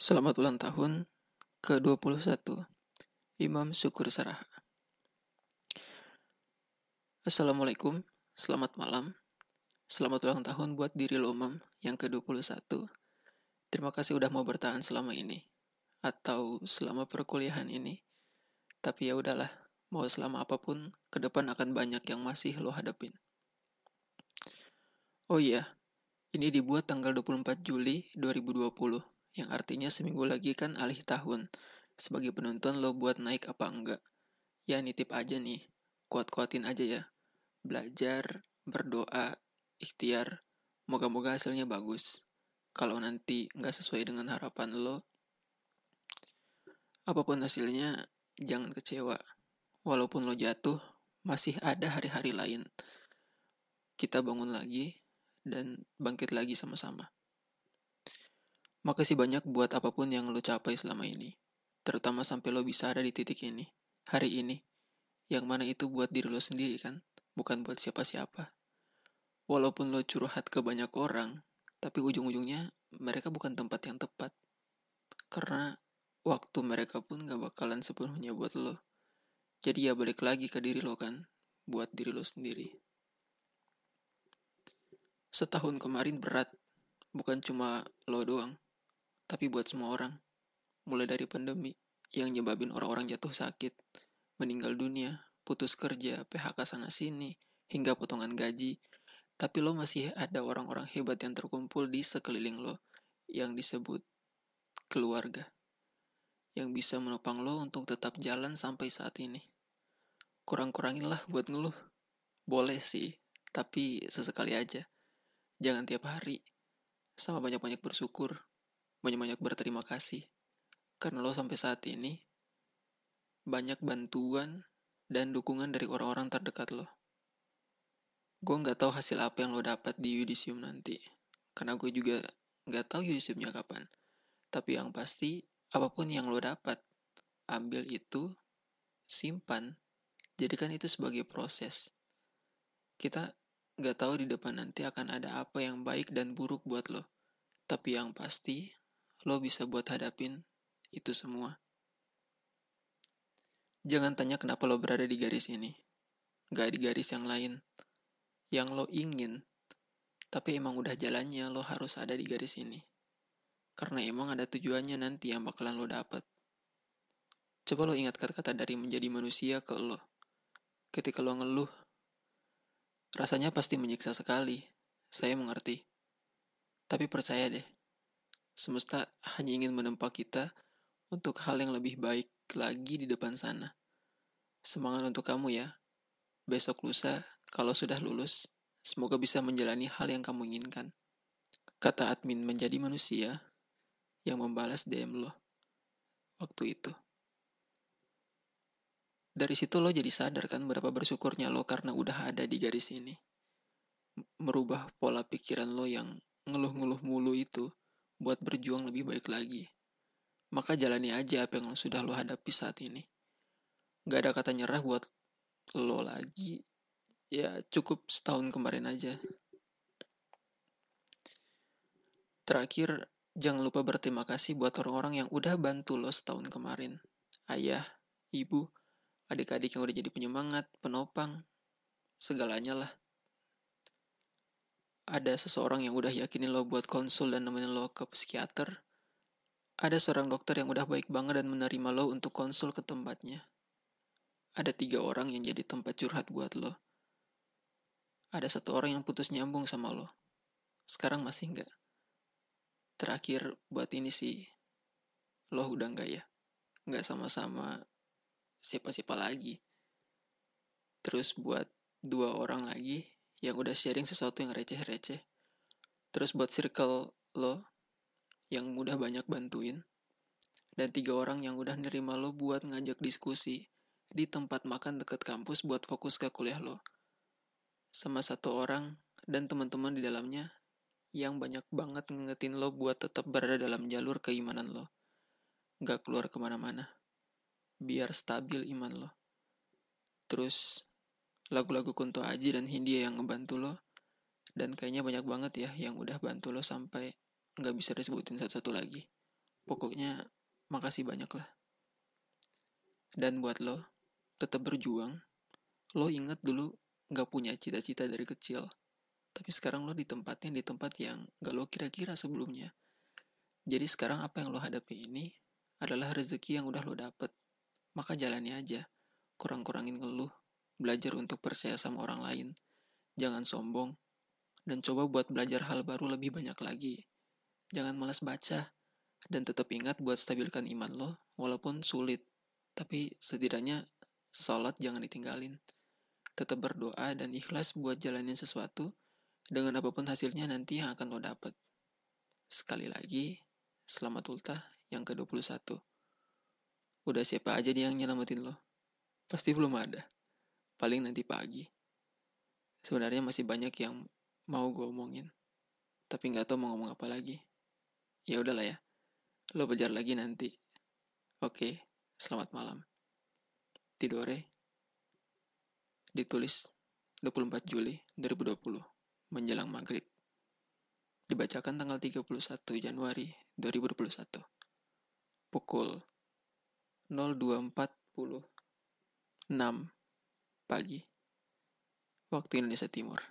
Selamat ulang tahun ke-21. Imam Syukur Saraha Assalamualaikum, selamat malam. Selamat ulang tahun buat diri lo Mam yang ke-21. Terima kasih udah mau bertahan selama ini Atau selama perkuliahan ini. Tapi ya udahlah, mau selama apa pun ke depan akan banyak yang masih lo hadapin. Oh iya, ini dibuat tanggal 24 Juli 2020 yang artinya seminggu lagi kan alih tahun. Sebagai penonton lo buat naik apa enggak? Ya nitip aja nih, kuat-kuatin aja ya. Belajar, berdoa, ikhtiar, moga-moga hasilnya bagus. Kalau nanti nggak sesuai dengan harapan lo, apa pun hasilnya, jangan kecewa. Walaupun lo jatuh, masih ada hari-hari lain. Kita bangun lagi dan bangkit lagi sama-sama. Makasih banyak buat apa pun yang lo capai selama ini. Terutama sampai lo bisa ada di titik ini, hari ini. Yang mana itu buat diri lo sendiri kan, bukan buat siapa-siapa. Walaupun lo curhat ke banyak orang, tapi ujung-ujungnya mereka bukan tempat yang tepat. Karena waktu mereka pun gak bakalan sepenuhnya buat lo. Jadi ya balik lagi ke diri lo kan, buat diri lo sendiri. Setahun kemarin berat, bukan cuma lo doang tapi buat semua orang. Mulai dari pandemi yang nyebabin orang-orang jatuh sakit, meninggal dunia, putus kerja, PHK sana-sini, hingga potongan gaji. Tapi lo masih ada orang-orang hebat yang terkumpul di sekeliling lo yang disebut keluarga. Yang bisa menopang lo untuk tetap jalan sampai saat ini. Kurang-kuranginlah buat ngeluh. Boleh sih, tapi sesekali aja. Jangan tiap hari. Sama banyak-banyak bersyukur banyak-banyak berterima kasih karena lo sampai saat ini banyak bantuan dan dukungan dari orang-orang terdekat lo. Gue nggak tahu hasil apa yang lo dapat di Yudisium nanti, karena gue juga nggak tahu Yudisiumnya kapan. Tapi yang pasti, apa pun yang lo dapat, ambil itu, simpan, jadikan itu sebagai proses. Kita nggak tahu di depan nanti akan ada apa yang baik dan buruk buat lo. Tapi yang pasti, lo bisa buat hadapin itu semua. Jangan tanya kenapa lo berada di garis ini, gak di garis yang lain, yang lo ingin, tapi emang udah jalannya lo harus ada di garis ini. Karena emang ada tujuannya nanti yang bakalan lo dapat. Coba lo ingat kata-kata dari menjadi manusia ke lo. Ketika lo ngeluh, rasanya pasti menyiksa sekali. Saya mengerti. Tapi percaya deh, Semesta hanya ingin menempa kita untuk hal yang lebih baik lagi di depan sana. Semangat untuk kamu ya. Besok lusa, kalau sudah lulus, semoga bisa menjalani hal yang kamu inginkan. Kata admin menjadi manusia yang membalas DM lo waktu itu. Dari situ lo jadi sadar kan berapa bersyukurnya lo karena udah ada di garis ini. Merubah pola pikiran lo yang ngeluh-ngeluh mulu itu buat berjuang lebih baik lagi. Maka jalani aja apa yang sudah lo hadapi saat ini. Gak ada kata nyerah buat lo lagi. Ya cukup setahun kemarin aja. Terakhir, jangan lupa berterima kasih buat orang-orang yang udah bantu lo setahun kemarin. Ayah, ibu, adik-adik yang udah jadi penyemangat, penopang, segalanya lah ada seseorang yang udah yakinin lo buat konsul dan nemenin lo ke psikiater. Ada seorang dokter yang udah baik banget dan menerima lo untuk konsul ke tempatnya. Ada tiga orang yang jadi tempat curhat buat lo. Ada satu orang yang putus nyambung sama lo. Sekarang masih enggak. Terakhir buat ini sih, lo udah enggak ya? Enggak sama-sama siapa-siapa lagi. Terus buat dua orang lagi yang udah sharing sesuatu yang receh-receh. Terus buat circle lo yang mudah banyak bantuin. Dan tiga orang yang udah nerima lo buat ngajak diskusi di tempat makan deket kampus buat fokus ke kuliah lo. Sama satu orang dan teman-teman di dalamnya yang banyak banget ngingetin lo buat tetap berada dalam jalur keimanan lo. Gak keluar ke mana-mana. Biar stabil iman lo. Terus lagu-lagu Kunto Aji dan Hindia yang ngebantu lo dan kayaknya banyak banget ya yang udah bantu lo sampai nggak bisa disebutin satu-satu lagi Pokoknya makasih banyak lah. Dan buat lo, tetap berjuang. Lo inget dulu gak punya cita-cita dari kecil. Tapi sekarang lo ditempatin di tempat yang gak lo kira-kira sebelumnya. Jadi sekarang apa yang lo hadapi ini adalah rezeki yang udah lo dapet. Maka jalani aja. Kurang-kurangin ngeluh. Belajar untuk percaya sama orang lain. Jangan sombong. Dan coba buat belajar hal baru lebih banyak lagi. Jangan malas baca. Dan tetap ingat buat stabilkan iman lo, walaupun sulit. Tapi setidaknya sholat jangan ditinggalin. Tetap berdoa dan ikhlas buat jalanin sesuatu dengan apa pun hasilnya nanti yang akan lo dapet. Sekali lagi, selamat ultah yang ke-21. Udah siapa aja nih yang nyelamatin lo? Pasti belum ada. Paling nanti pagi. Sebenarnya masih banyak yang mau gue omongin. Tapi nggak tahu mau ngomong apa lagi. Ya udahlah ya. Lo belajar lagi nanti. Oke, selamat malam. Tidore. Ditulis 24 Juli 2020 menjelang maghrib. Dibacakan tanggal 31 Januari 2021. Pukul 02.46 pagi. Waktu Indonesia Timur.